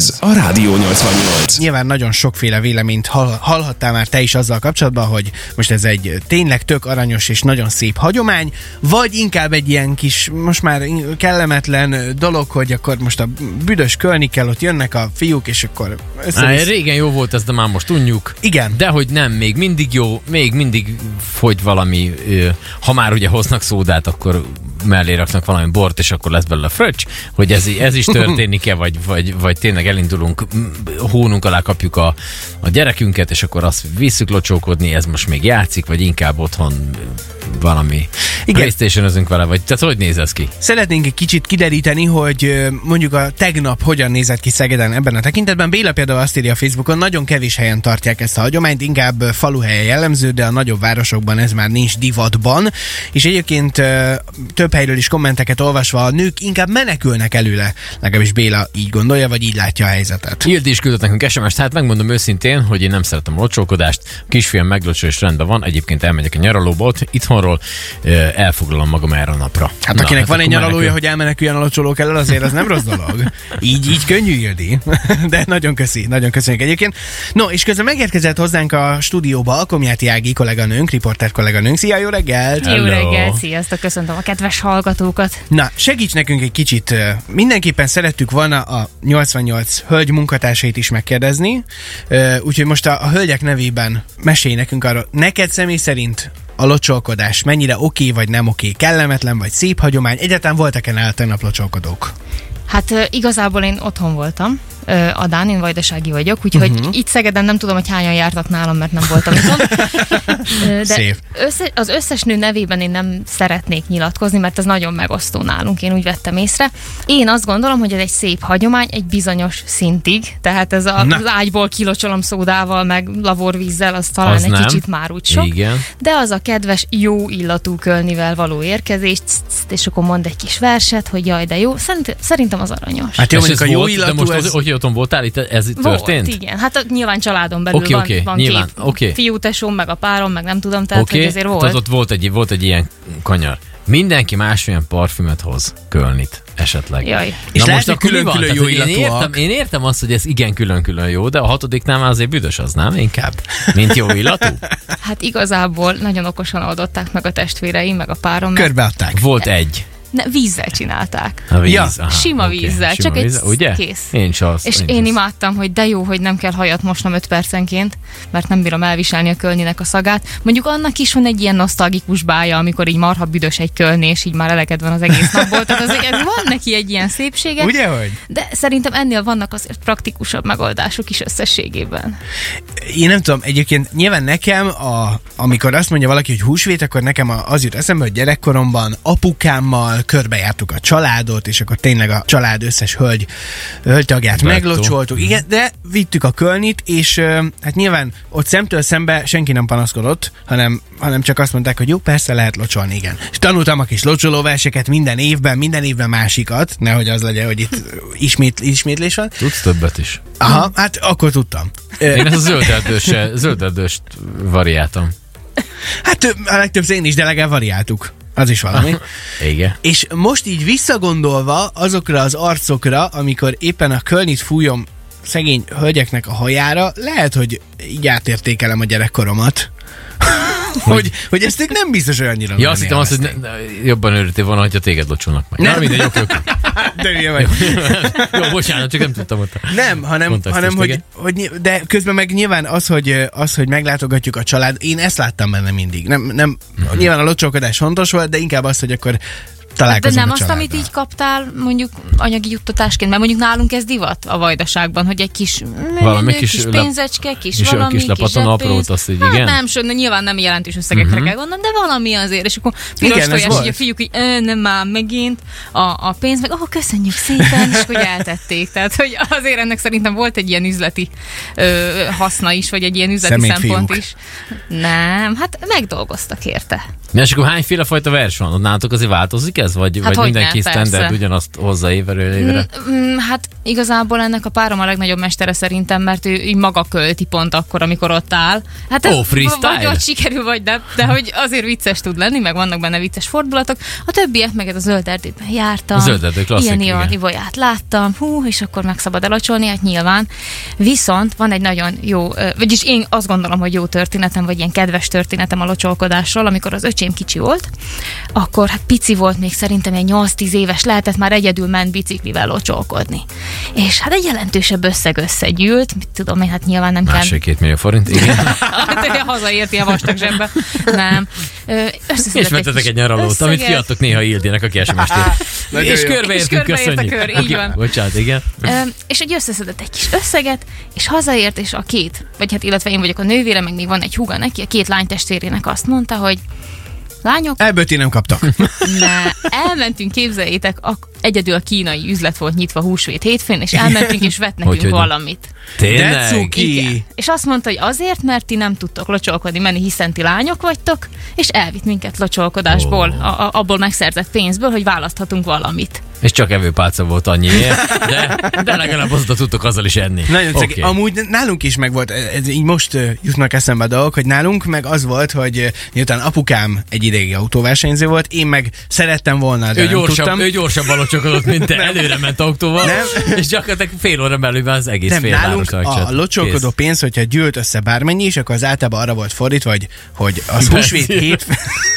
Ez a Rádió 88. Nyilván nagyon sokféle véleményt hall, hallhattál már te is azzal kapcsolatban, hogy most ez egy tényleg tök aranyos és nagyon szép hagyomány, vagy inkább egy ilyen kis, most már kellemetlen dolog, hogy akkor most a büdös kölni kell, ott jönnek a fiúk, és akkor Á, régen jó volt ez, de már most tudjuk. Igen. De hogy nem, még mindig jó, még mindig fogy valami, ha már ugye hoznak szódát, akkor mellé raknak valami bort, és akkor lesz belőle fröccs, hogy ez, ez is történik-e, vagy, vagy, vagy tényleg elindulunk, hónunk alá kapjuk a, a gyerekünket, és akkor azt visszük locsókodni, ez most még játszik, vagy inkább otthon valami Igen. playstation vele, vagy tehát hogy néz ez ki? Szeretnénk egy kicsit kideríteni, hogy mondjuk a tegnap hogyan nézett ki Szegeden ebben a tekintetben. Béla például azt írja a Facebookon, nagyon kevés helyen tartják ezt a hagyományt, inkább faluhelye jellemző, de a nagyobb városokban ez már nincs divatban. És egyébként ö, több helyről is kommenteket olvasva a nők inkább menekülnek előle. Legalábbis Béla így gondolja, vagy így látja a helyzetet. Ildi is küldött nekünk sms hát megmondom őszintén, hogy én nem szeretem a locsolkodást. A kisfiam meglocsol és rendben van, egyébként elmegyek a nyaralóba ott, itthonról, elfoglalom magam erre a napra. Hát Na, akinek van egy nyaralója, menekül. hogy elmeneküljön a locsolók elől, azért az nem rossz dolog. Így, így könnyű Ildi. De nagyon köszi, nagyon köszönjük egyébként. No, és közben megérkezett hozzánk a stúdióba a Komjáti Ági kolléganőnk, riporter kolléganőnk. Szia, jó reggelt! Hello. Jó reggel, sziasztok, köszöntöm a kedves hallgatókat. Na, segíts nekünk egy kicsit. Mindenképpen szerettük volna a 88 hölgy munkatársait is megkérdezni, úgyhogy most a, a hölgyek nevében mesélj nekünk arról. Neked személy szerint a locsolkodás mennyire oké vagy nem oké, kellemetlen vagy szép hagyomány? Egyáltalán voltak-e nála tegnap locsolkodók? Hát igazából én otthon voltam, Adán, én vajdasági vagyok, úgyhogy uh-huh. itt Szegeden nem tudom, hogy hányan jártak nálam, mert nem voltam. Ö, De Szép. Össze, az összes nő nevében én nem szeretnék nyilatkozni, mert ez nagyon megosztó nálunk, én úgy vettem észre. Én azt gondolom, hogy ez egy szép hagyomány egy bizonyos szintig, tehát ez a, Na. az ágyból kilocsolom szódával, meg lavorvízzel, az talán Az egy nem. kicsit már úgy sok. Igen. De az a kedves, jó illatú kölnivel való érkezés, és akkor mond egy kis verset, hogy jaj, de jó. Szerint, szerintem az aranyos. Hát jó, mondjuk a jó illatú, most ez... az, hogy otthon voltál, itt ez itt Volt, történt? igen. Hát a- nyilván családon belül Oké, van, oké, van nyilván, két oké. fiú tesóm, meg a párom, meg nem tudom, tehát Oké, hogy azért volt. tehát ott volt egy, volt egy ilyen kanyar. Mindenki másmilyen parfümöt hoz, kölnit esetleg. Jaj. És lehet, hogy akkor mi van? külön-külön jó én, értem, én értem azt, hogy ez igen külön-külön jó, de a hatodiknál már azért büdös az, nem? Inkább, mint jó illatú. Hát igazából nagyon okosan oldották meg a testvéreim, meg a párom. Körbeadták. Volt egy. Ne, vízzel csinálták. A víz, Ja, aha, Sima oké, vízzel, sima csak egy ugye? kész. Én is azt. És is én imádtam, hogy de jó, hogy nem kell hajat mosnom 5 percenként, mert nem bírom elviselni a kölninek a szagát. Mondjuk annak is van egy ilyen nosztalgikus bája, amikor így marha büdös egy kölni, és így már eleged van az egész napból. Tehát azért ez van neki egy ilyen szépsége. Ugye, hogy? De szerintem ennél vannak azért praktikusabb megoldások is összességében. Én nem tudom, egyébként nyilván nekem, a, amikor azt mondja valaki, hogy húsvét, akkor nekem az jut eszembe, hogy gyerekkoromban apukámmal körbejártuk a családot, és akkor tényleg a család összes hölgy, hölgytagját meglocsoltuk. Igen, de vittük a kölnit, és hát nyilván ott szemtől szembe senki nem panaszkodott, hanem, hanem csak azt mondták, hogy jó, persze lehet locsolni, igen. És tanultam a kis locsolóverseket minden évben, minden évben másikat, nehogy az legyen, hogy itt ismét, ismétlés van. Tudsz többet is. Aha, hát akkor tudtam. Én ezt a zölderdős, zölderdőst variáltam. Hát a legtöbb én is, de legalább variáltuk. Az is valami. Igen. És most így visszagondolva azokra az arcokra, amikor éppen a kölnit fújom szegény hölgyeknek a hajára, lehet, hogy így átértékelem a gyerekkoromat. hogy, hogy ezt ők nem biztos, hogy annyira Ja, azt hittem azt, hogy ne, jobban örültél volna, hogyha téged locsolnak meg. Nem. Nem, mindegy, oké, oké. De hülye vagy. Jó, bocsánat, csak nem tudtam ott. Nem, hanem, hanem hogy, hogy, de közben meg nyilván az hogy, az, hogy meglátogatjuk a család, én ezt láttam benne mindig. Nem, nem, Mhm. nyilván a locsolkodás fontos volt, de inkább az, hogy akkor De találkozunk nem a azt, amit így kaptál mondjuk anyagi juttatásként, mert mondjuk nálunk ez divat a vajdaságban, hogy egy kis, Valami kis, kis pénzecske, kis kis- valami, kis zseppénz. aprót, azt így, hát igen? nem, so, nyilván nem jelentős összegekre uh-huh. kell gondolni, de valami azért, és akkor piros Igen, tojás, így a fiúk így, "Ö, nem már megint a, a pénz, meg, oh, köszönjük szépen, és hogy eltették. Tehát, hogy azért ennek szerintem volt egy ilyen üzleti ö, haszna is, vagy egy ilyen üzleti Szemét szempont fiúk. is. Nem, hát megdolgoztak érte. Na, és akkor hányféle fajta vers van? Ott nálatok azért változik ez? Vagy, Hát vagy mindenki persze. standard ugyanazt hozza évről évre? Mm, mm, Hát igazából ennek a párom a legnagyobb mestere szerintem, mert ő így maga költi pont akkor, amikor ott áll. Hát ez Ó, freestyle? Vagy ott sikerül, vagy nem, de hogy azért vicces tud lenni, meg vannak benne vicces fordulatok. A többiek meg ez a zöld erdőben jártam. A zöld erdő klasszik, Ilyen. Ivan Ivolyát láttam, hú, és akkor meg szabad elocsolni, hát nyilván. Viszont van egy nagyon jó, vagyis én azt gondolom, hogy jó történetem, vagy ilyen kedves történetem a locsolkodásról, amikor az öcsém kicsi volt, akkor hát pici volt még szerintem egy 8-10 éves, lehetett már egyedül ment biciklivel locsolkodni. És hát egy jelentősebb összeg összegyűlt, mit tudom én, hát nyilván nem kell Másfél-két millió forint, igen. Hát, hazaért ilyen vastag zsebbe. Nem. És vettetek egy nyaralót, amit összeget. kiadtok néha Ildinek, aki. Nagyon És körbeértünk, köszönjük. kör, így van. Bocsánat, igen. Ö, és egy összeszedett egy kis összeget, és hazaért, és a két, vagy hát illetve én vagyok a nővére, meg még van egy húga neki, a két lánytestvérének azt mondta, hogy lányok, Ebből ti nem kaptak. ne, elmentünk, képzeljétek, ak- egyedül a kínai üzlet volt nyitva húsvét hétfőn, és elmentünk, és vett nekünk Hogy, valamit. Tényleg? cuki. Igen. És azt mondta, hogy azért, mert ti nem tudtok locsolkodni menni, hiszen ti lányok vagytok, és elvitt minket locsolkodásból, a, a, abból megszerzett pénzből, hogy választhatunk valamit. És csak evőpálca volt annyiért, de, de legalább azóta tudtok azzal is enni. Nagyon okay. Oké. Amúgy nálunk is meg volt, ez így most jutnak eszembe a dolgok, hogy nálunk meg az volt, hogy miután apukám egy ideig autóversenyző volt, én meg szerettem volna, de Ő, nem gyorsabb, tudtam. ő gyorsabban locsokodott, mint te. Előre ment autóval, Nem. és gyakorlatilag fél óra belül az egész nem, fél nálunk a locsolkodó pénz, hogyha gyűlt össze bármennyi is, akkor az általában arra volt fordítva, hogy, hogy az húsvét hét...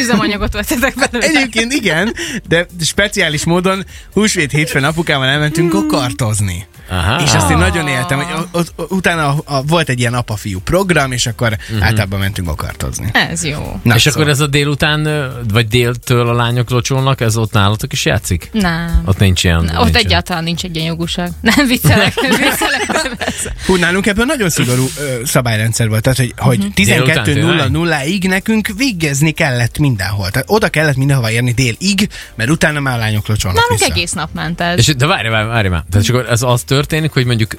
Üzemanyagot vettetek belőle. Egyébként igen, de speciális módon húsvét hétfőn apukámmal elmentünk kokartozni. Aha. És azt én nagyon éltem, hogy ott, ott, utána a, a, volt egy ilyen apa-fiú program, és akkor uh-huh. általában mentünk kokartozni. Ez jó. Na, és szóval. akkor ez a délután, vagy déltől a lányok locsolnak, ez ott nálatok is játszik? Nem. Ott nincs ilyen. Na, ott nincs ilyen. egyáltalán nincs egy ilyen jogúság. Nem viccelek, viccelek. Hú, nálunk ebből nagyon szigorú ö, szabályrendszer volt, tehát hogy, hogy Mhm. Délután 12.00-ig nekünk végezni kellett mindenhol. Tehát oda kellett mindenhova érni délig, mert utána már a lányok locsolnak Nálunk vissza. egész nap ment ez. És, de várj, várj, várj már. Tehát csak ez az történik, hogy mondjuk...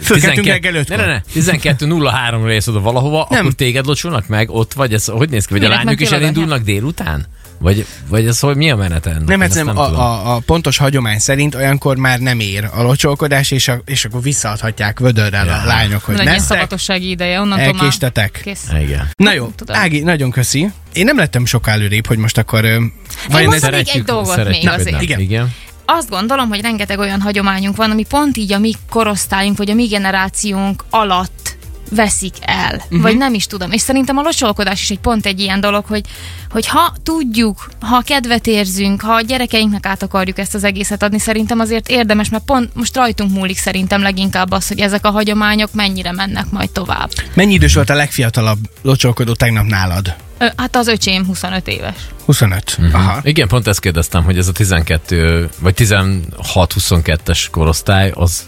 Fölkeltünk 12 reggel ötkor. Ne, ne, ne. 12.03-ra érsz oda valahova, Nem. akkor téged locsolnak meg, ott vagy, ez hogy néz ki? Vagy a Minek lányok is elindulnak délután? Vagy, vagy ez hogy mi a menete ennek? Nem, ezt nem, tudom. a, a, a, pontos hagyomány szerint olyankor már nem ér a locsolkodás, és, a, és akkor visszaadhatják vödörrel Ja. a lányok, hogy Legyen neztek, szabadossági ideje, onnantól már elkéstetek. kész. Igen. Na jó, Tudom. Ági, nagyon köszi. Én nem lettem sokkal előrébb, hogy most akkor... Én még egy dolgot még hogy azért. nem. Igen. Igen. Azt gondolom, hogy rengeteg olyan hagyományunk van, ami pont így a mi korosztályunk, vagy a mi generációnk alatt veszik el, uh-huh. vagy nem is tudom. És szerintem a locsolkodás is egy pont egy ilyen dolog, hogy, hogy ha tudjuk, ha kedvet érzünk, ha a gyerekeinknek át akarjuk ezt az egészet adni, szerintem azért érdemes, mert pont most rajtunk múlik szerintem leginkább az, hogy ezek a hagyományok mennyire mennek majd tovább. mennyi idős volt a legfiatalabb locsolkodó tegnap nálad? Hát az öcsém 25 éves. 25. Mhm. Aha. Igen, pont ezt kérdeztem, hogy ez a 12 vagy 16-22-es korosztály, az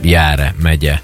jár-e, megye,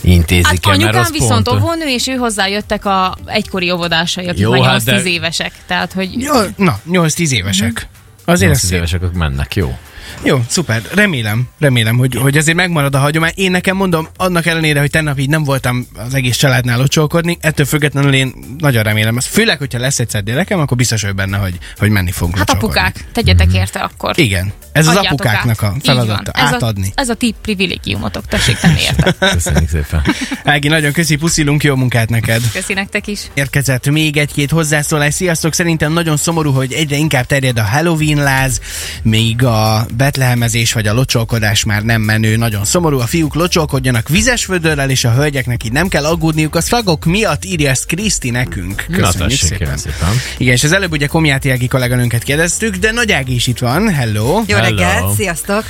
intézik Hát el, mert anyukám az viszont pont... óvónő, és ő hozzájöttek a egykori óvodásai, akik Jó, már hát 8-10 de- évesek. Tehát, hogy Jó, na, 8-10 évesek. Azért ez 8 szép. évesek, akkor mennek, jó. Jó, szuper. Remélem, remélem, hogy, hogy azért megmarad a hagyomány. Én nekem mondom, annak ellenére, hogy tegnap így nem voltam az egész családnál locsolkodni, ettől függetlenül én nagyon remélem. Ezt főleg, hogyha lesz egyszer gyerekem, akkor biztos vagy benne, hogy, hogy menni fogunk Hát apukák, tegyetek érte akkor. Igen. Ez az Adjátok apukáknak át. a feladata. Ez Átadni. A, ez a ti privilégiumotok, tessék tenni érte. Köszönjük szépen. Ági, nagyon köszi, puszilunk, jó munkát neked. Köszi nektek is. Érkezett még egy-két hozzászólás. Sziasztok, szerintem nagyon szomorú, hogy egyre inkább terjed a Halloween láz, még a betlehemezés vagy a locsolkodás már nem menő. Nagyon szomorú, a fiúk locsolkodjanak vizes vödörrel, és a hölgyeknek így nem kell aggódniuk. A szlagok miatt írja ezt Kriszti nekünk. Na, Köszönjük tessék, szépen. szépen. Igen, és az előbb ugye Komjáti Ági kolléganőnket kérdeztük, de Nagy Ági is itt van. Hello! Jó Hello. reggelt, sziasztok!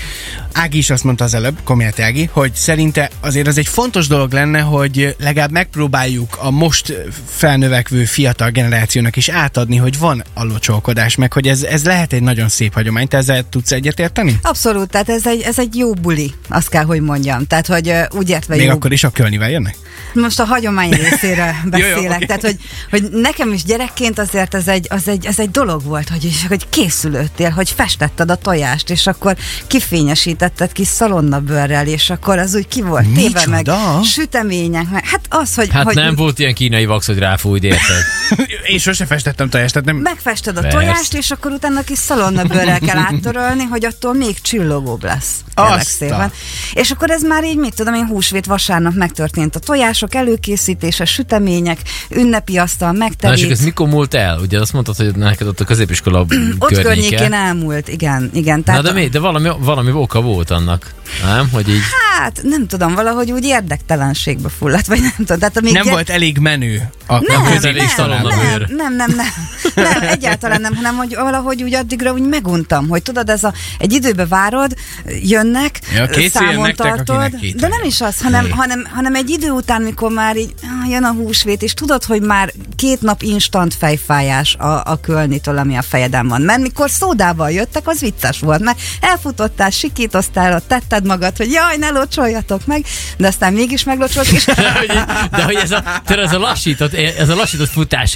Ági is azt mondta az előbb, Komjáti Ági, hogy szerinte azért az egy fontos dolog lenne, hogy legalább megpróbáljuk a most felnövekvő fiatal generációnak is átadni, hogy van a locsolkodás, meg hogy ez, ez lehet egy nagyon szép hagyomány. Te ezzel tudsz egyetérteni? Tartani? Abszolút, tehát ez egy, ez egy jó buli, azt kell, hogy mondjam. Tehát, hogy úgy értve Még jó. akkor is a kölnivel jönnek? Most a hagyomány részéről beszélek. Tehát, hogy, hogy nekem is gyerekként azért ez egy, az egy, az egy dolog volt, hogy, is, hogy készülöttél, hogy festetted a tojást, és akkor kifényesítetted kis szalonnabőrrel, és akkor az úgy ki volt téve meg sütemények, meg hát az, hogy, Hát hogy nem volt ilyen kínai vax, hogy ráfújt, érted? Én sose festettem tojást, tehát nem... megfested a Persze. tojást, és akkor utána kis szalonnabőrrel kell áttörölni, hogy attól még csillogóbb lesz. A- szépen. És akkor ez már így, mit tudom én, húsvét vasárnap megtörtént a tojások előkészítése, sütemények, ünnepi asztal, Na és megterít. akkor ez mikor múlt el? Ugye azt mondtad, hogy neked ott a középiskola Ott környéke. környékén elmúlt, igen, igen. Na Tehát de, mi, de valami, valami oka volt annak, nem? Hogy így... Hát, nem tudom, valahogy úgy érdektelenségbe fulladt, vagy nem tudom. Tehát, amíg Nem gyere- volt elég menő a, a nem, közelés nem, szalonnabőr. nem, nem, nem, nem, nem, egyáltalán nem, hanem hogy valahogy úgy addigra úgy meguntam, hogy tudod, ez a, egy időbe várod, jönnek, Ja, számon nektek, tartod, két de nem is az, hanem, hanem, hanem egy idő után, mikor már így jön a húsvét, és tudod, hogy már két nap instant fejfájás a, a kölnitől, ami a fejeden van. Mert mikor szódával jöttek, az vicces volt, mert elfutottál, sikítoztál, ott tetted magad, hogy jaj, ne locsoljatok meg, de aztán mégis meglocsolt, és de hogy ez a, ez a lassított, ez a lassított futás,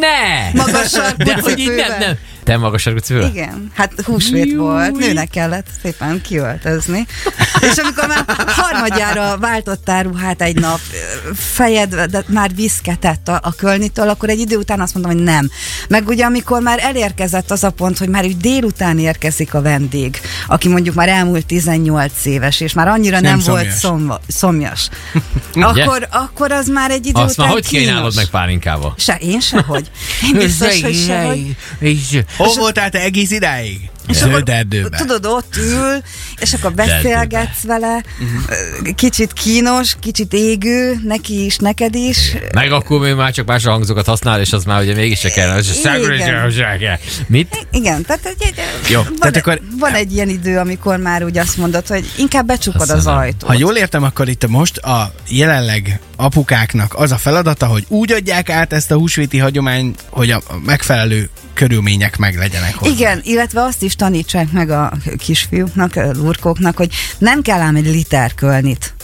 ne! Magas sarkú De hogy így nem, nem. Te magas sarkú cipővel? Igen, hát húsvét volt, nőnek kellett szépen kiöltözni. És amikor már harmadjára váltottál ruhát egy nap, fejed de már viszketett a, a kölnitől, akkor egy idő után azt mondom, hogy nem. Meg ugye amikor már elérkezett az a pont, hogy már úgy délután érkezik a vendég, aki mondjuk már elmúlt 18 éves, és már annyira nem, Nem volt szomjas. szomva, szomjas, akkor, akkor az már egy idő Azt után már hogy kínos. kínálod meg pálinkával? Se, én sehogy. Én biztos, hogy sehogy. És, Hol voltál te egész idáig? És Zöld akkor, erdőben. Tudod, ott ül, és akkor beszélgetsz vele, kicsit kínos, kicsit égő, neki is, neked is. meg akkor még már csak más hangzókat használ, és az már ugye mégis se kell. Az Igen. Mit? Igen, tehát egy, egy, Jó, van, tehát akkor- van egy ilyen idő, amikor már úgy azt mondod, hogy inkább becsukod az ajtót. Ha jól értem, akkor itt most a jelenleg apukáknak az a feladata, hogy úgy adják át ezt a húsvéti hagyományt, hogy a megfelelő körülmények meg legyenek hozzá. Igen, illetve azt is tanítsák meg a kisfiúknak, a lurkóknak, hogy nem kell ám egy liter kölnit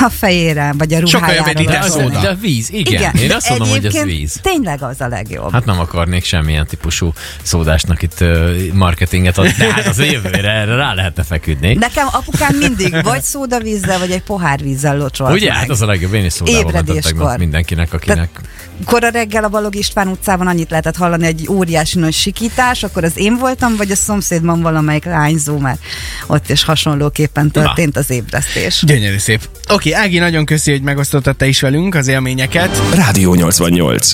a fejére, vagy a Sokkal jobb ruhájára. egy liter vagy az, szóda. de a víz, igen. Igen, Én azt mondom, hogy ez víz. Tényleg az a legjobb. Hát nem akarnék semmilyen típusú szódásnak itt marketinget adni, de hát az a jövőre erre rá lehetne feküdni. Nekem apukám mindig vagy szódavízzel, vagy egy pohár vízzel locsolt Ugye? meg. Hát az a legjobb. Én is szódával Ébredéskor. mindenkinek, akinek... Kora reggel a Balog István utcában annyit lehetett hallani, egy óriási nagy sikítás, akkor az én voltam, vagy a szomszédban valamelyik lányzó, mert ott is hasonlóképpen történt az ébresztés. Gyönyörű szép. Oké, Ági, nagyon köszi, hogy megosztottad te is velünk az élményeket. Rádió 88.